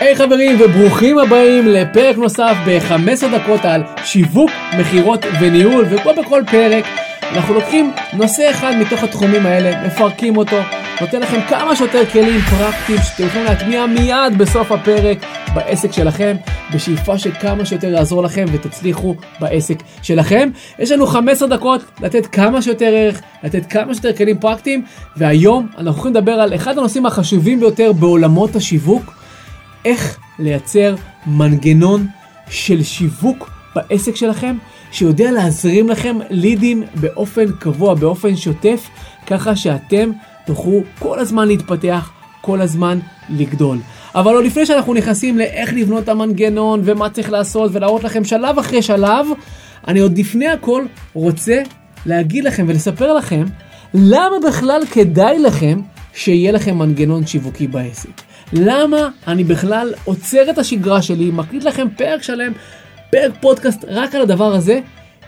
היי hey, חברים וברוכים הבאים לפרק נוסף ב-15 דקות על שיווק, מכירות וניהול וכמו בכל פרק אנחנו לוקחים נושא אחד מתוך התחומים האלה, מפרקים אותו, נותן לכם כמה שיותר כלים פרקטיים שאתם יכולים להטמיע מיד בסוף הפרק בעסק שלכם, בשאיפה שכמה שיותר יעזור לכם ותצליחו בעסק שלכם. יש לנו 15 דקות לתת כמה שיותר ערך, לתת כמה שיותר כלים פרקטיים, והיום אנחנו הולכים לדבר על אחד הנושאים החשובים ביותר בעולמות השיווק, איך לייצר מנגנון של שיווק בעסק שלכם, שיודע להזרים לכם לידים באופן קבוע, באופן שוטף, ככה שאתם תוכלו כל הזמן להתפתח, כל הזמן לגדול. אבל עוד לפני שאנחנו נכנסים לאיך לבנות את המנגנון ומה צריך לעשות ולהראות לכם שלב אחרי שלב, אני עוד לפני הכל רוצה להגיד לכם ולספר לכם למה בכלל כדאי לכם שיהיה לכם מנגנון שיווקי בעסק. למה אני בכלל עוצר את השגרה שלי, מקליט לכם פרק שלם, פרק פודקאסט רק על הדבר הזה,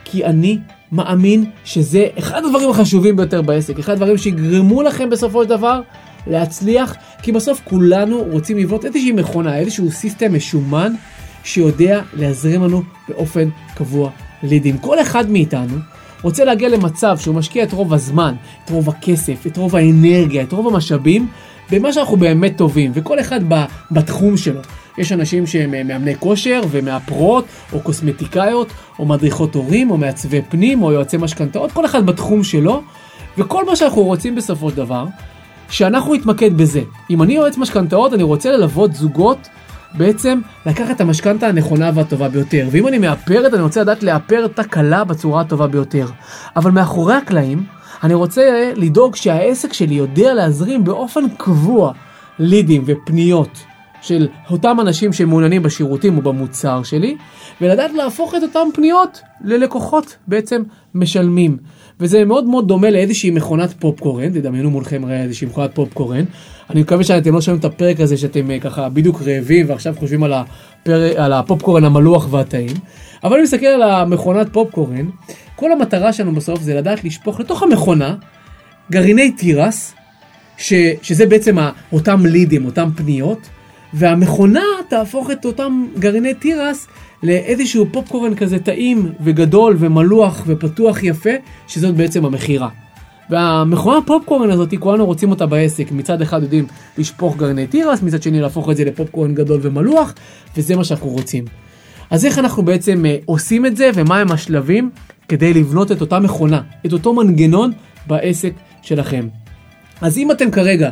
כי אני מאמין שזה אחד הדברים החשובים ביותר בעסק, אחד הדברים שיגרמו לכם בסופו של דבר להצליח, כי בסוף כולנו רוצים לבנות איזושהי מכונה, איזשהו סיסטם משומן שיודע להזרים לנו באופן קבוע לידים. כל אחד מאיתנו רוצה להגיע למצב שהוא משקיע את רוב הזמן, את רוב הכסף, את רוב האנרגיה, את רוב המשאבים, במה שאנחנו באמת טובים, וכל אחד בתחום שלו. יש אנשים שהם אה, מאמני כושר ומאפרות, או קוסמטיקאיות, או מדריכות הורים, או מעצבי פנים, או יועצי משכנתאות, כל אחד בתחום שלו, וכל מה שאנחנו רוצים בסופו של דבר, שאנחנו נתמקד בזה. אם אני יועץ משכנתאות, אני רוצה ללוות זוגות בעצם לקחת את המשכנתה הנכונה והטובה ביותר. ואם אני מאפרת, אני רוצה לדעת לאפר את הכלה בצורה הטובה ביותר. אבל מאחורי הקלעים, אני רוצה לדאוג שהעסק שלי יודע להזרים באופן קבוע לידים ופניות של אותם אנשים שמעוניינים בשירותים או במוצר שלי, ולדעת להפוך את אותם פניות ללקוחות בעצם משלמים. וזה מאוד מאוד דומה לאיזושהי מכונת פופקורן, תדמיינו מולכם איזושהי מכונת פופקורן. אני מקווה שאתם לא שומעים את הפרק הזה שאתם אה, ככה בדיוק רעבים ועכשיו חושבים על, הפר... על הפופקורן המלוח והטעים. אבל אני מסתכל על המכונת פופקורן, כל המטרה שלנו בסוף זה לדעת לשפוך לתוך המכונה גרעיני תירס, ש... שזה בעצם אותם לידים, אותם פניות, והמכונה תהפוך את אותם גרעיני תירס לאיזשהו פופקורן כזה טעים וגדול ומלוח ופתוח יפה, שזאת בעצם המכירה. והמכונה פופקורן הזאת, כולנו רוצים אותה בעסק. מצד אחד יודעים לשפוך גרעיני תירס, מצד שני להפוך את זה לפופקורן גדול ומלוח, וזה מה שאנחנו רוצים. אז איך אנחנו בעצם uh, עושים את זה, ומה הם השלבים כדי לבנות את אותה מכונה, את אותו מנגנון בעסק שלכם. אז אם אתם כרגע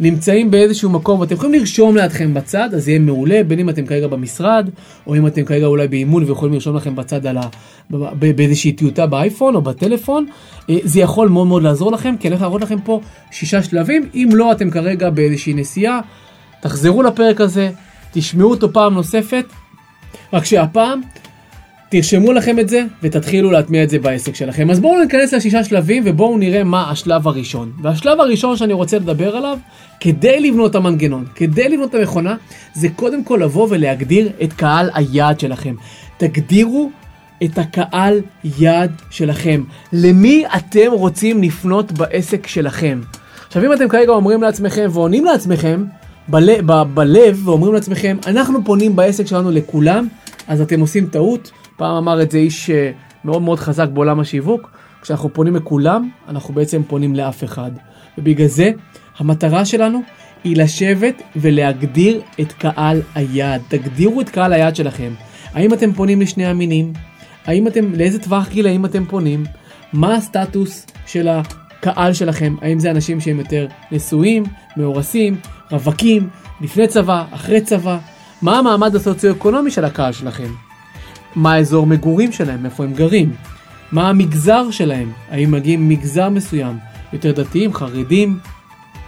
נמצאים באיזשהו מקום ואתם יכולים לרשום לידכם בצד, אז יהיה מעולה, בין אם אתם כרגע במשרד, או אם אתם כרגע אולי באימון ויכולים לרשום לכם בצד ה... באיזושהי טיוטה באייפון או בטלפון, אה, זה יכול מאוד מאוד לעזור לכם, כי אני הולך להראות לכם פה שישה שלבים, אם לא אתם כרגע באיזושהי נסיעה, תחזרו לפרק הזה, תשמעו אותו פעם נוספת, רק שהפעם תרשמו לכם את זה ותתחילו להטמיע את זה בעסק שלכם. אז בואו ניכנס לשישה שלבים ובואו נראה מה השלב הראשון. והשלב הראשון שאני רוצה לדבר עליו, כדי לבנות את המנגנון, כדי לבנות את המכונה, זה קודם כל לבוא ולהגדיר את קהל היעד שלכם. תגדירו את הקהל יעד שלכם. למי אתם רוצים לפנות בעסק שלכם? עכשיו אם אתם כרגע אומרים לעצמכם ועונים לעצמכם בלב, בלב ואומרים לעצמכם, אנחנו פונים בעסק שלנו לכולם, אז אתם עושים טעות. פעם אמר את זה איש אה, מאוד מאוד חזק בעולם השיווק, כשאנחנו פונים לכולם, אנחנו בעצם פונים לאף אחד. ובגלל זה, המטרה שלנו היא לשבת ולהגדיר את קהל היעד. תגדירו את קהל היעד שלכם. האם אתם פונים לשני המינים? האם אתם, לאיזה טווח גילאים אתם פונים? מה הסטטוס של הקהל שלכם? האם זה אנשים שהם יותר נשואים, מאורסים, רווקים, לפני צבא, אחרי צבא? מה המעמד הסוציו-אקונומי של הקהל שלכם? מה האזור מגורים שלהם, איפה הם גרים, מה המגזר שלהם, האם מגיעים מגזר מסוים, יותר דתיים, חרדים,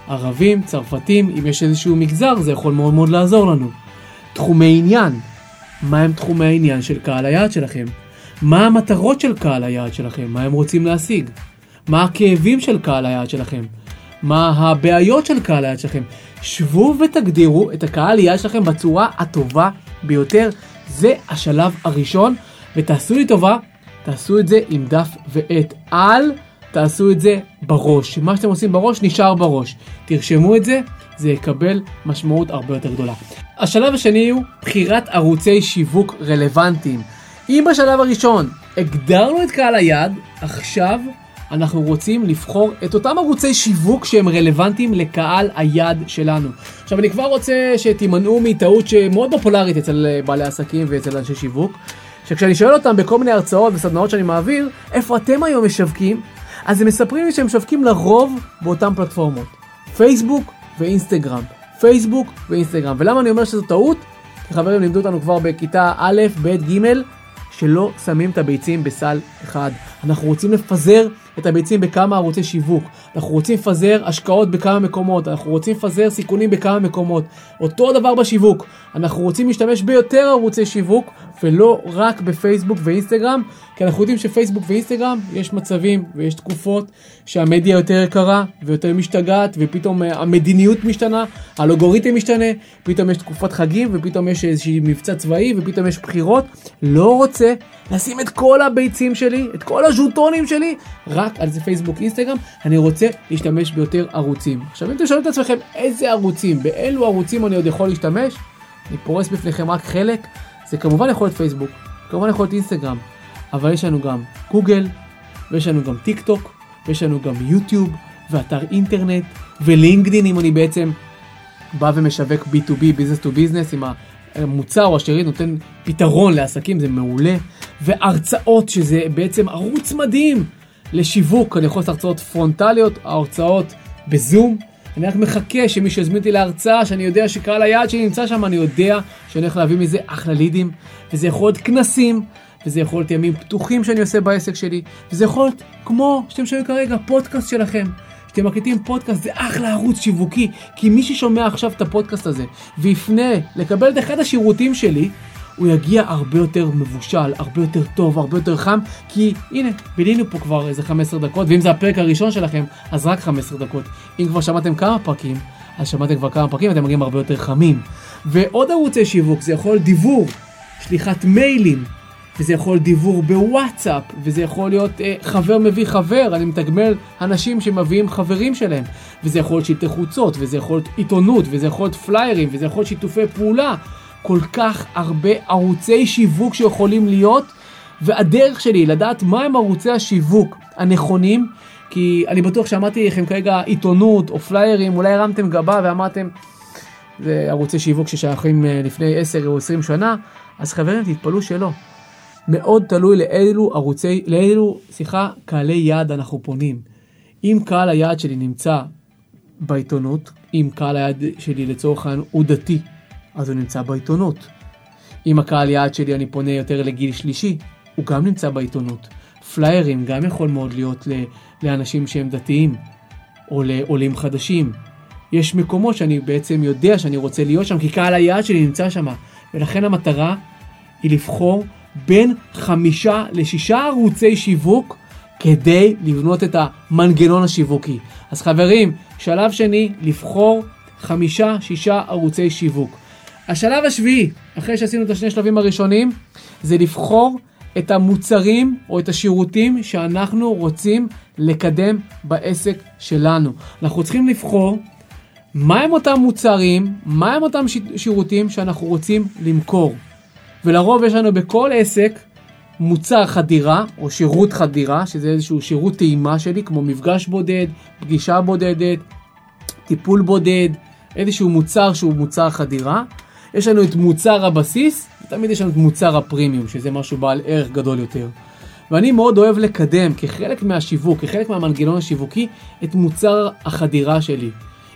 ערבים, צרפתים, אם יש איזשהו מגזר זה יכול מאוד מאוד לעזור לנו. תחומי עניין, מה הם תחומי העניין של קהל היעד שלכם? מה המטרות של קהל היעד שלכם? מה הם רוצים להשיג? מה הכאבים של קהל היעד שלכם? מה הבעיות של קהל היעד שלכם? שבו ותגדירו את הקהל היעד שלכם בצורה הטובה ביותר. זה השלב הראשון, ותעשו לי טובה, תעשו את זה עם דף ועט. אל תעשו את זה בראש. מה שאתם עושים בראש נשאר בראש. תרשמו את זה, זה יקבל משמעות הרבה יותר גדולה. השלב השני הוא בחירת ערוצי שיווק רלוונטיים. אם בשלב הראשון הגדרנו את קהל היעד, עכשיו אנחנו רוצים לבחור את אותם ערוצי שיווק שהם רלוונטיים לקהל היעד שלנו. עכשיו אני כבר רוצה שתימנעו מטעות שמאוד פופולרית אצל בעלי עסקים ואצל אנשי שיווק, שכשאני שואל אותם בכל מיני הרצאות וסדנאות שאני מעביר, איפה אתם היום משווקים? אז הם מספרים לי שהם משווקים לרוב באותן פלטפורמות, פייסבוק ואינסטגרם. פייסבוק ואינסטגרם. ולמה אני אומר שזו טעות? כי חברים לימדו אותנו כבר בכיתה א', ב', ג', שלא שמים את הביצים בסל אחד. אנחנו רוצים לפזר את הביצים בכמה ערוצי שיווק. אנחנו רוצים לפזר השקעות בכמה מקומות. אנחנו רוצים לפזר סיכונים בכמה מקומות. אותו דבר בשיווק. אנחנו רוצים להשתמש ביותר ערוצי שיווק ולא רק בפייסבוק ואינסטגרם, כי אנחנו יודעים שפייסבוק ואינסטגרם יש מצבים ויש תקופות שהמדיה יותר יקרה ויותר משתגעת ופתאום אה, המדיניות משתנה, האלגוריתם משתנה, פתאום יש תקופת חגים ופתאום יש איזשהו מבצע צבאי ופתאום יש בחירות. לא רוצה לשים את כל הביצים שלי, את כל הז'וטונים שלי, רק על זה פייסבוק אינסטגרם, אני רוצה להשתמש ביותר ערוצים. עכשיו אם שואלים את עצמכם איזה ערוצים, באילו ערוצים אני עוד יכול להשתמש, אני פורס בפניכם רק חלק. זה כמובן יכול להיות פייסבוק, כמובן יכול להיות אינסטגרם, אבל יש לנו גם גוגל, ויש לנו גם טיק טוק, ויש לנו גם יוטיוב, ואתר אינטרנט, ולינקדין אם אני בעצם בא ומשווק B2B, business to business, עם המוצר או השירית נותן פתרון לעסקים, זה מעולה, והרצאות שזה בעצם ערוץ מדהים לשיווק, אני יכול לעשות הרצאות פרונטליות, הרצאות בזום, אני רק מחכה שמישהו יזמין אותי להרצאה, שאני יודע שקהל היעד שלי נמצא שם, אני יודע שאני הולך להביא מזה אחלה לידים, וזה יכול להיות כנסים, וזה יכול להיות ימים פתוחים שאני עושה בעסק שלי, וזה יכול להיות כמו שאתם שומעים כרגע, פודקאסט שלכם. כשאתם מקליטים פודקאסט זה אחלה ערוץ שיווקי, כי מי ששומע עכשיו את הפודקאסט הזה ויפנה לקבל את אחד השירותים שלי, הוא יגיע הרבה יותר מבושל, הרבה יותר טוב, הרבה יותר חם, כי הנה, בילינו פה כבר איזה 15 דקות, ואם זה הפרק הראשון שלכם, אז רק 15 דקות. אם כבר שמעתם כמה פרקים, אז שמעתם כבר כמה פרקים, אתם מגיעים הרבה יותר חמים. ועוד ערוצי שיווק, זה יכול דיבור, שליחת מיילים, וזה יכול דיבור בוואטסאפ, וזה יכול להיות אה, חבר מביא חבר, אני מתגמל אנשים שמביאים חברים שלהם, וזה יכול להיות שלטי חוצות, וזה יכול להיות עיתונות, וזה יכול להיות פליירים, וזה יכול להיות שיתופי פעולה, כל כך הרבה ערוצי שיווק שיכולים להיות, והדרך שלי לדעת מהם ערוצי השיווק הנכונים, כי אני בטוח שאמרתי לכם כרגע עיתונות או פליירים, אולי הרמתם גבה ואמרתם, זה ערוצי שיווק ששייכים אה, לפני 10 או 20 שנה, אז חברים תתפלאו שלא. מאוד תלוי לאילו ערוצי, לאילו, סליחה, קהלי יעד אנחנו פונים. אם קהל היעד שלי נמצא בעיתונות, אם קהל היעד שלי לצורך העניין הוא דתי, אז הוא נמצא בעיתונות. אם הקהל יעד שלי אני פונה יותר לגיל שלישי, הוא גם נמצא בעיתונות. פליירים גם יכול מאוד להיות לאנשים שהם דתיים, או לעולים חדשים. יש מקומות שאני בעצם יודע שאני רוצה להיות שם, כי קהל היעד שלי נמצא שם. ולכן המטרה היא לבחור בין חמישה לשישה ערוצי שיווק כדי לבנות את המנגנון השיווקי. אז חברים, שלב שני, לבחור חמישה, שישה ערוצי שיווק. השלב השביעי, אחרי שעשינו את השני שלבים הראשונים, זה לבחור את המוצרים או את השירותים שאנחנו רוצים לקדם בעסק שלנו. אנחנו צריכים לבחור מהם אותם מוצרים, מהם אותם שירותים שאנחנו רוצים למכור. ולרוב יש לנו בכל עסק מוצר חדירה או שירות חדירה, שזה איזשהו שירות טעימה שלי, כמו מפגש בודד, פגישה בודדת, טיפול בודד, איזשהו מוצר שהוא מוצר חדירה. יש לנו את מוצר הבסיס, ותמיד יש לנו את מוצר הפרימיום, שזה משהו בעל ערך גדול יותר. ואני מאוד אוהב לקדם כחלק מהשיווק, כחלק מהמנגנון השיווקי, את מוצר החדירה שלי.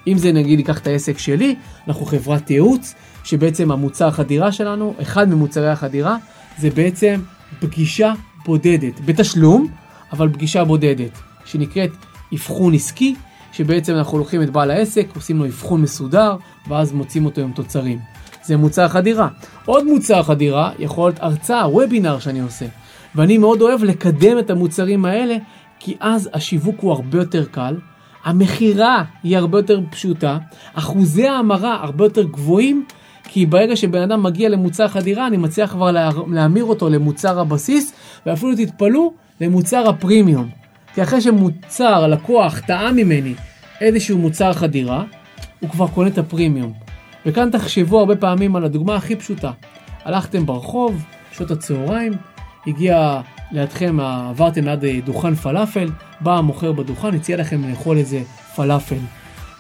אם זה נגיד ניקח את העסק שלי, אנחנו חברת ייעוץ, שבעצם המוצר החדירה שלנו, אחד ממוצרי החדירה, זה בעצם פגישה בודדת, בתשלום, אבל פגישה בודדת, שנקראת אבחון עסקי, שבעצם אנחנו לוקחים את בעל העסק, עושים לו אבחון מסודר, ואז מוצאים אותו עם תוצרים. זה מוצר חדירה. עוד מוצר חדירה יכול להיות הרצאה, וובינר שאני עושה. ואני מאוד אוהב לקדם את המוצרים האלה, כי אז השיווק הוא הרבה יותר קל, המכירה היא הרבה יותר פשוטה, אחוזי ההמרה הרבה יותר גבוהים, כי ברגע שבן אדם מגיע למוצר חדירה, אני מצליח כבר להמיר אותו למוצר הבסיס, ואפילו תתפלאו, למוצר הפרימיום. כי אחרי שמוצר, הלקוח טעם ממני איזשהו מוצר חדירה, הוא כבר קונה את הפרימיום. וכאן תחשבו הרבה פעמים על הדוגמה הכי פשוטה. הלכתם ברחוב, שעות הצהריים, הגיע לידכם, עברתם ליד דוכן פלאפל, בא המוכר בדוכן, הציע לכם לאכול איזה פלאפל.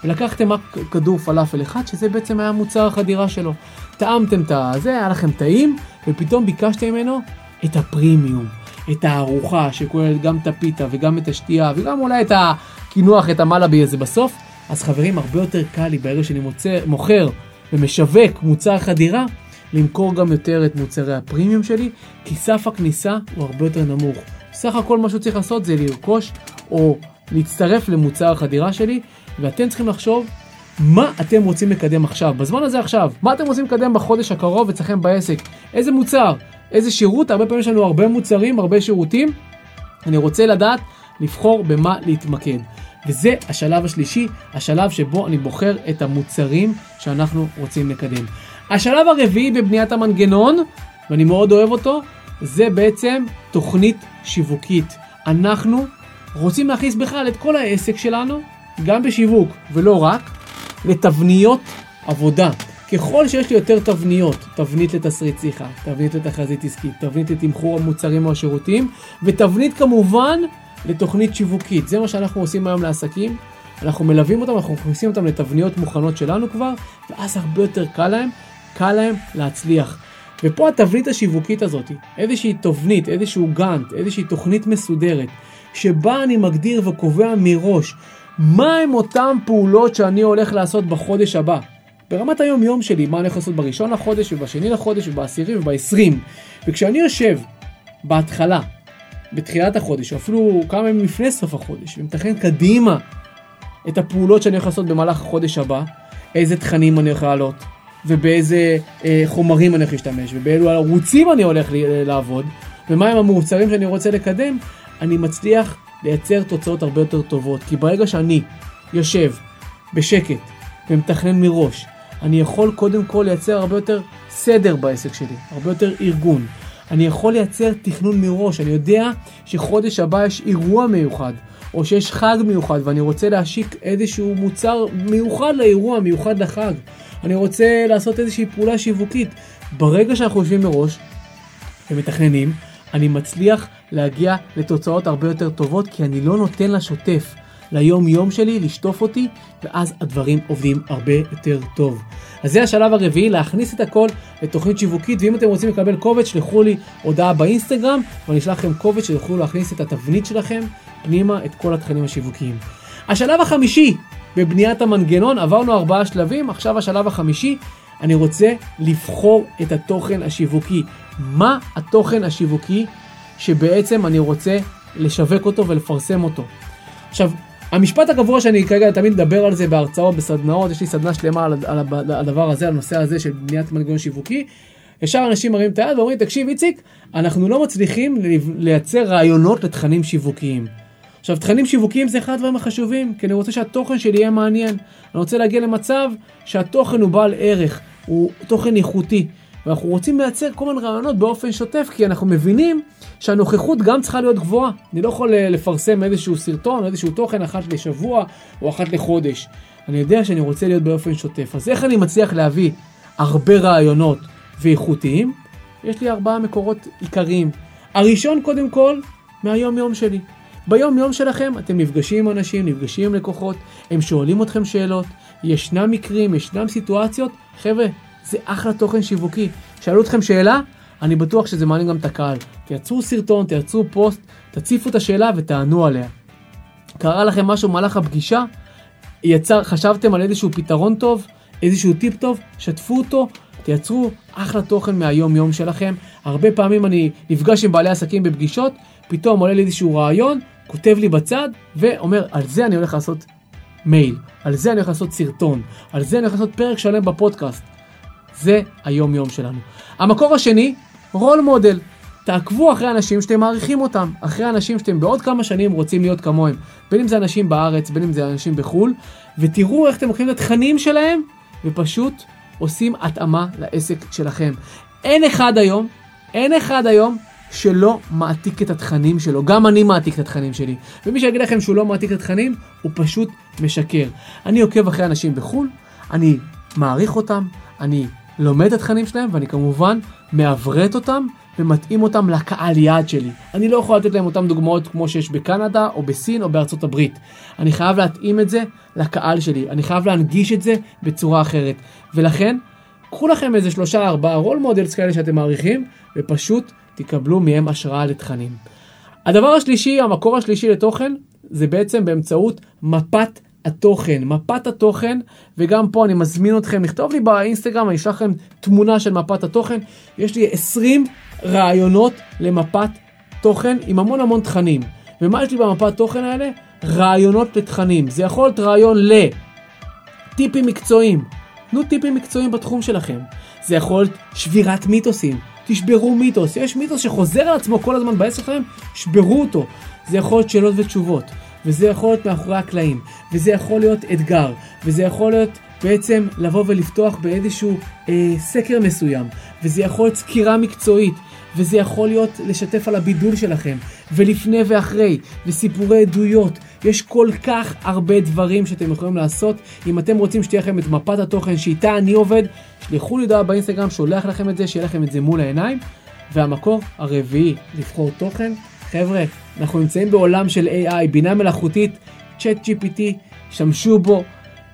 ולקחתם רק כדור פלאפל אחד, שזה בעצם היה מוצר החדירה שלו. טעמתם את הזה, היה לכם טעים, ופתאום ביקשתם ממנו את הפרימיום, את הארוחה שכוללת גם את הפיתה וגם את השתייה וגם אולי את הקינוח, את המלאבי הזה בסוף. אז חברים, הרבה יותר קל לי ברגע שאני מוצא, מוכר ומשווק מוצר חדירה, למכור גם יותר את מוצרי הפרימיום שלי, כי סף הכניסה הוא הרבה יותר נמוך. סך הכל מה שהוא צריך לעשות זה לרכוש או להצטרף למוצר החדירה שלי, ואתם צריכים לחשוב מה אתם רוצים לקדם עכשיו, בזמן הזה עכשיו, מה אתם רוצים לקדם בחודש הקרוב אצלכם בעסק, איזה מוצר, איזה שירות, הרבה פעמים יש לנו הרבה מוצרים, הרבה שירותים, אני רוצה לדעת לבחור במה להתמקד. וזה השלב השלישי, השלב שבו אני בוחר את המוצרים שאנחנו רוצים לקדם. השלב הרביעי בבניית המנגנון, ואני מאוד אוהב אותו, זה בעצם תוכנית שיווקית. אנחנו רוצים להכניס בכלל את כל העסק שלנו, גם בשיווק ולא רק, לתבניות עבודה. ככל שיש לי יותר תבניות, תבנית לתסריט שיחה, תבנית לתחזית עסקית, תבנית לתמחור המוצרים או השירותים, ותבנית כמובן לתוכנית שיווקית. זה מה שאנחנו עושים היום לעסקים. אנחנו מלווים אותם, אנחנו מכניסים אותם לתבניות מוכנות שלנו כבר, ואז הרבה יותר קל להם, קל להם להצליח. ופה התבנית השיווקית הזאת, איזושהי תבנית, איזשהו גאנט, איזושהי תוכנית מסודרת, שבה אני מגדיר וקובע מראש מה הם אותן פעולות שאני הולך לעשות בחודש הבא. ברמת היום יום שלי, מה אני הולך לעשות בראשון לחודש ובשני לחודש ובעשירי ובעשרים. וכשאני יושב בהתחלה, בתחילת החודש, או אפילו כמה ימים לפני סוף החודש, ומתכנן קדימה את הפעולות שאני הולך לעשות במהלך החודש הבא, איזה תכנים אני הולך לעלות, ובאיזה אה, חומרים אני הולך להשתמש, ובאילו ערוצים אני הולך לעבוד, ומהם המוצרים שאני רוצה לקדם, אני מצליח לייצר תוצאות הרבה יותר טובות. כי ברגע שאני יושב בשקט ומתכנן מראש, אני יכול קודם כל לייצר הרבה יותר סדר בעסק שלי, הרבה יותר ארגון. אני יכול לייצר תכנון מראש, אני יודע שחודש הבא יש אירוע מיוחד, או שיש חג מיוחד ואני רוצה להשיק איזשהו מוצר מיוחד לאירוע, מיוחד לחג. אני רוצה לעשות איזושהי פעולה שיווקית. ברגע שאנחנו יושבים מראש ומתכננים, אני מצליח להגיע לתוצאות הרבה יותר טובות, כי אני לא נותן לשוטף, ליום יום שלי, לשטוף אותי, ואז הדברים עובדים הרבה יותר טוב. אז זה השלב הרביעי, להכניס את הכל לתוכנית שיווקית, ואם אתם רוצים לקבל קובץ, שלחו לי הודעה באינסטגרם, ואני אשלח לכם קובץ שתוכלו להכניס את התבנית שלכם פנימה, את כל התכנים השיווקיים. השלב החמישי בבניית המנגנון, עברנו ארבעה שלבים, עכשיו השלב החמישי, אני רוצה לבחור את התוכן השיווקי. מה התוכן השיווקי שבעצם אני רוצה לשווק אותו ולפרסם אותו. עכשיו, המשפט הקבוע שאני כרגע תמיד מדבר על זה בהרצאות, בסדנאות, יש לי סדנה שלמה על, על, על הדבר הזה, על הנושא הזה של בניית מנגנון שיווקי. ישר אנשים מראים את היד ואומרים, תקשיב איציק, אנחנו לא מצליחים לייצר רעיונות לתכנים שיווקיים. עכשיו, תכנים שיווקיים זה אחד הדברים החשובים, כי אני רוצה שהתוכן שלי יהיה מעניין. אני רוצה להגיע למצב שהתוכן הוא בעל ערך, הוא תוכן איכותי. ואנחנו רוצים לייצר כל מיני רעיונות באופן שוטף, כי אנחנו מבינים שהנוכחות גם צריכה להיות גבוהה. אני לא יכול אה, לפרסם איזשהו סרטון איזשהו תוכן אחת לשבוע או אחת לחודש. אני יודע שאני רוצה להיות באופן שוטף. אז איך אני מצליח להביא הרבה רעיונות ואיכותיים? יש לי ארבעה מקורות עיקריים. הראשון, קודם כל, מהיום יום שלי. ביום יום שלכם אתם נפגשים עם אנשים, נפגשים עם לקוחות, הם שואלים אתכם שאלות, ישנם מקרים, ישנם סיטואציות, חבר'ה, זה אחלה תוכן שיווקי. שאלו אתכם שאלה, אני בטוח שזה מעניין גם את הקהל. תייצרו סרטון, תייצרו פוסט, תציפו את השאלה ותענו עליה. קרה לכם משהו במהלך הפגישה, יצר, חשבתם על איזשהו פתרון טוב, איזשהו טיפ טוב, שתפו אותו, תייצרו אחלה תוכן מהיום יום שלכם. הרבה פעמים אני נפגש עם בעלי עסקים בפגישות, פתאום עולה לי איזשהו רעיון, כותב לי בצד, ואומר, על זה אני הולך לעשות מייל, על זה אני הולך לעשות סרטון, על זה אני הולך לעשות פרק שלם בפודקאסט. זה היום יום שלנו. המקור השני, רול מודל. תעקבו אחרי אנשים שאתם מעריכים אותם, אחרי אנשים שאתם בעוד כמה שנים רוצים להיות כמוהם. בין אם זה אנשים בארץ, בין אם זה אנשים בחו"ל, ותראו איך אתם לוקחים את התכנים שלהם, ופשוט עושים התאמה לעסק שלכם. אין אחד היום, אין אחד היום שלא מעתיק את התכנים שלו. גם אני מעתיק את התכנים שלי. ומי שיגיד לכם שהוא לא מעתיק את התכנים, הוא פשוט משקר. אני עוקב אחרי אנשים בחו"ל, אני מעריך אותם, אני לומד את התכנים שלהם, ואני כמובן מעברת אותם ומתאים אותם לקהל יעד שלי. אני לא יכול לתת להם אותם דוגמאות כמו שיש בקנדה או בסין או בארצות הברית. אני חייב להתאים את זה לקהל שלי, אני חייב להנגיש את זה בצורה אחרת. ולכן, קחו לכם איזה שלושה ארבעה role models כאלה שאתם מעריכים, ופשוט תקבלו מהם השראה לתכנים. הדבר השלישי, המקור השלישי לתוכן, זה בעצם באמצעות מפת התוכן, מפת התוכן, וגם פה אני מזמין אתכם לכתוב לי באינסטגרם, אני אשלח לכם תמונה של מפת התוכן. יש לי 20 רעיונות למפת תוכן עם המון המון תכנים. ומה יש לי במפת תוכן האלה? רעיונות לתכנים. זה יכול להיות רעיון לטיפים מקצועיים. תנו טיפים מקצועיים בתחום שלכם. זה יכול להיות שבירת מיתוסים. תשברו מיתוס. יש מיתוס שחוזר על עצמו כל הזמן בעסק שלכם, שברו אותו. זה יכול להיות שאלות ותשובות. וזה יכול להיות מאחורי הקלעים, וזה יכול להיות אתגר, וזה יכול להיות בעצם לבוא ולפתוח באיזשהו אה, סקר מסוים, וזה יכול להיות סקירה מקצועית, וזה יכול להיות לשתף על הבידול שלכם, ולפני ואחרי, וסיפורי עדויות. יש כל כך הרבה דברים שאתם יכולים לעשות. אם אתם רוצים שתהיה לכם את מפת התוכן שאיתה אני עובד, שלחו לי הודעה באינסטגרם, שולח לכם את זה, שיהיה לכם את זה מול העיניים. והמקור הרביעי לבחור תוכן, חבר'ה, אנחנו נמצאים בעולם של AI, בינה מלאכותית, צ'אט GPT, שמשו בו.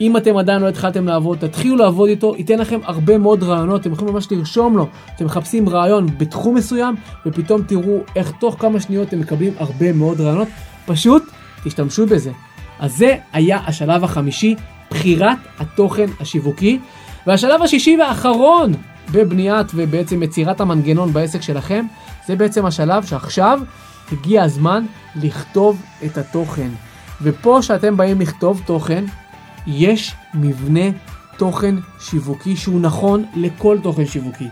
אם אתם עדיין לא התחלתם לעבוד, תתחילו לעבוד איתו, ייתן לכם הרבה מאוד רעיונות, אתם יכולים ממש לרשום לו, אתם מחפשים רעיון בתחום מסוים, ופתאום תראו איך תוך כמה שניות אתם מקבלים הרבה מאוד רעיונות, פשוט תשתמשו בזה. אז זה היה השלב החמישי, בחירת התוכן השיווקי. והשלב השישי והאחרון בבניית ובעצם יצירת המנגנון בעסק שלכם, זה בעצם השלב שעכשיו הגיע הזמן לכתוב את התוכן. ופה שאתם באים לכתוב תוכן, יש מבנה תוכן שיווקי שהוא נכון לכל תוכן שיווקי.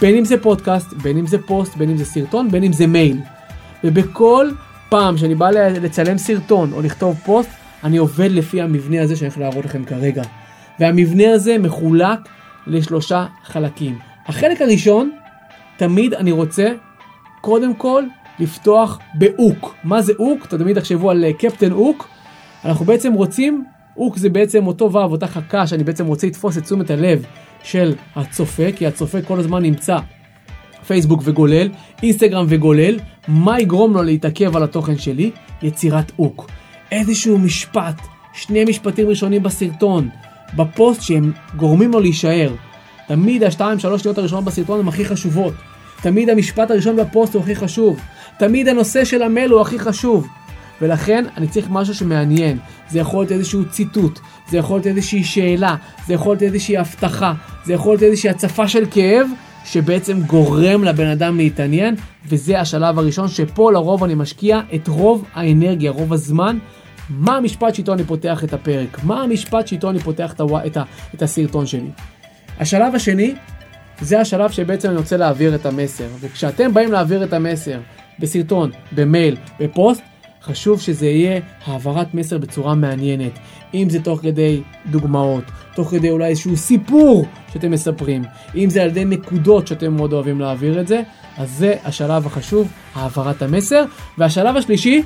בין אם זה פודקאסט, בין אם זה פוסט, בין אם זה סרטון, בין אם זה מייל. ובכל פעם שאני בא לצלם סרטון או לכתוב פוסט, אני עובד לפי המבנה הזה שאני הולך להראות לכם כרגע. והמבנה הזה מחולק לשלושה חלקים. החלק הראשון, תמיד אני רוצה, קודם כל, לפתוח ב hook. מה זה hook? תמיד תחשבו על אה, קפטן הוק. אנחנו בעצם רוצים, hook זה בעצם אותו וו, אותה חכה שאני בעצם רוצה לתפוס את תשומת הלב של הצופה, כי הצופה כל הזמן נמצא פייסבוק וגולל, אינסטגרם וגולל, מה יגרום לו להתעכב על התוכן שלי? יצירת אוק. איזשהו משפט, שני משפטים ראשונים בסרטון, בפוסט שהם גורמים לו להישאר. תמיד השתיים שלוש שניות הראשונות בסרטון הן הכי חשובות. תמיד המשפט הראשון בפוסט הוא הכי חשוב. תמיד הנושא של המייל הוא הכי חשוב. ולכן אני צריך משהו שמעניין. זה יכול להיות איזשהו ציטוט, זה יכול להיות איזושהי שאלה, זה יכול להיות איזושהי הבטחה, זה יכול להיות איזושהי הצפה של כאב, שבעצם גורם לבן אדם להתעניין, וזה השלב הראשון שפה לרוב אני משקיע את רוב האנרגיה, רוב הזמן. מה המשפט שאיתו אני פותח את הפרק? מה המשפט שאיתו אני פותח את, הווא... את, ה... את הסרטון שלי? השלב השני, זה השלב שבעצם אני רוצה להעביר את המסר. וכשאתם באים להעביר את המסר בסרטון, במייל, בפוסט, חשוב שזה יהיה העברת מסר בצורה מעניינת. אם זה תוך כדי דוגמאות, תוך כדי אולי איזשהו סיפור שאתם מספרים, אם זה על ידי נקודות שאתם מאוד אוהבים להעביר את זה, אז זה השלב החשוב, העברת המסר. והשלב השלישי,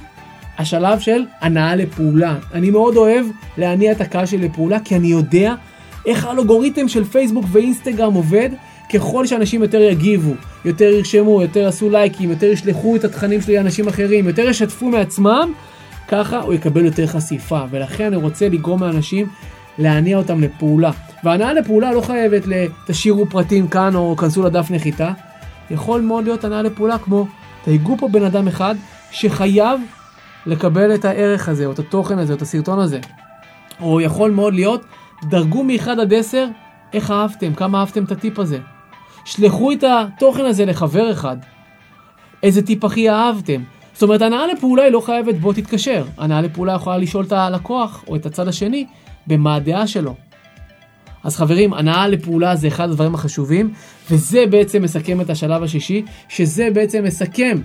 השלב של הנעה לפעולה. אני מאוד אוהב להניע את הקהל שלי לפעולה, כי אני יודע איך האלגוריתם של פייסבוק ואינסטגרם עובד, ככל שאנשים יותר יגיבו, יותר ירשמו, יותר יעשו לייקים, יותר ישלחו את התכנים שלי לאנשים אחרים, יותר ישתפו מעצמם, ככה הוא יקבל יותר חשיפה. ולכן אני רוצה לגרום לאנשים להניע אותם לפעולה. והנעה לפעולה לא חייבת לתשאירו פרטים כאן או כנסו לדף נחיתה. יכול מאוד להיות הנעה לפעולה כמו תהיגו פה בן אדם אחד שחייב לקבל את הערך הזה, או את התוכן הזה, או את הסרטון הזה. או יכול מאוד להיות, דרגו מ-1 עד 10, איך אהבתם, כמה אהבתם את הטיפ הזה. שלחו את התוכן הזה לחבר אחד. איזה טיפ הכי אהבתם. זאת אומרת, הנאה לפעולה היא לא חייבת בוא תתקשר. הנאה לפעולה יכולה לשאול את הלקוח או את הצד השני במה הדעה שלו. אז חברים, הנאה לפעולה זה אחד הדברים החשובים, וזה בעצם מסכם את השלב השישי, שזה בעצם מסכם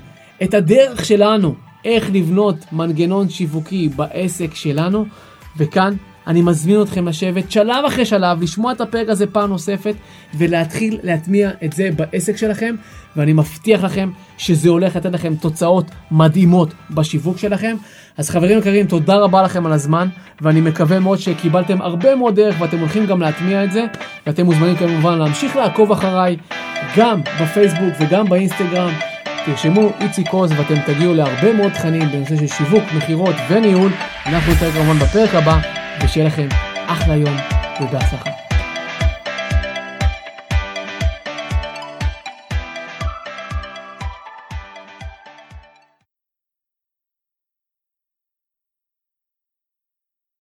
את הדרך שלנו איך לבנות מנגנון שיווקי בעסק שלנו, וכאן אני מזמין אתכם לשבת שלב אחרי שלב, לשמוע את הפרק הזה פעם נוספת, ולהתחיל להטמיע את זה בעסק שלכם, ואני מבטיח לכם שזה הולך לתת לכם תוצאות מדהימות בשיווק שלכם. אז חברים יקרים, תודה רבה לכם על הזמן, ואני מקווה מאוד שקיבלתם הרבה מאוד דרך ואתם הולכים גם להטמיע את זה, ואתם מוזמנים כמובן להמשיך לעקוב אחריי, גם בפייסבוק וגם באינסטגרם. תרשמו איציק עוז ואתם תגיעו להרבה מאוד תכנים בנושא של שיווק, מכירות וניהול. אנחנו נתראה כמובן בפרק הבא, ושיהיה לכם אחלה יום ובהצלחה.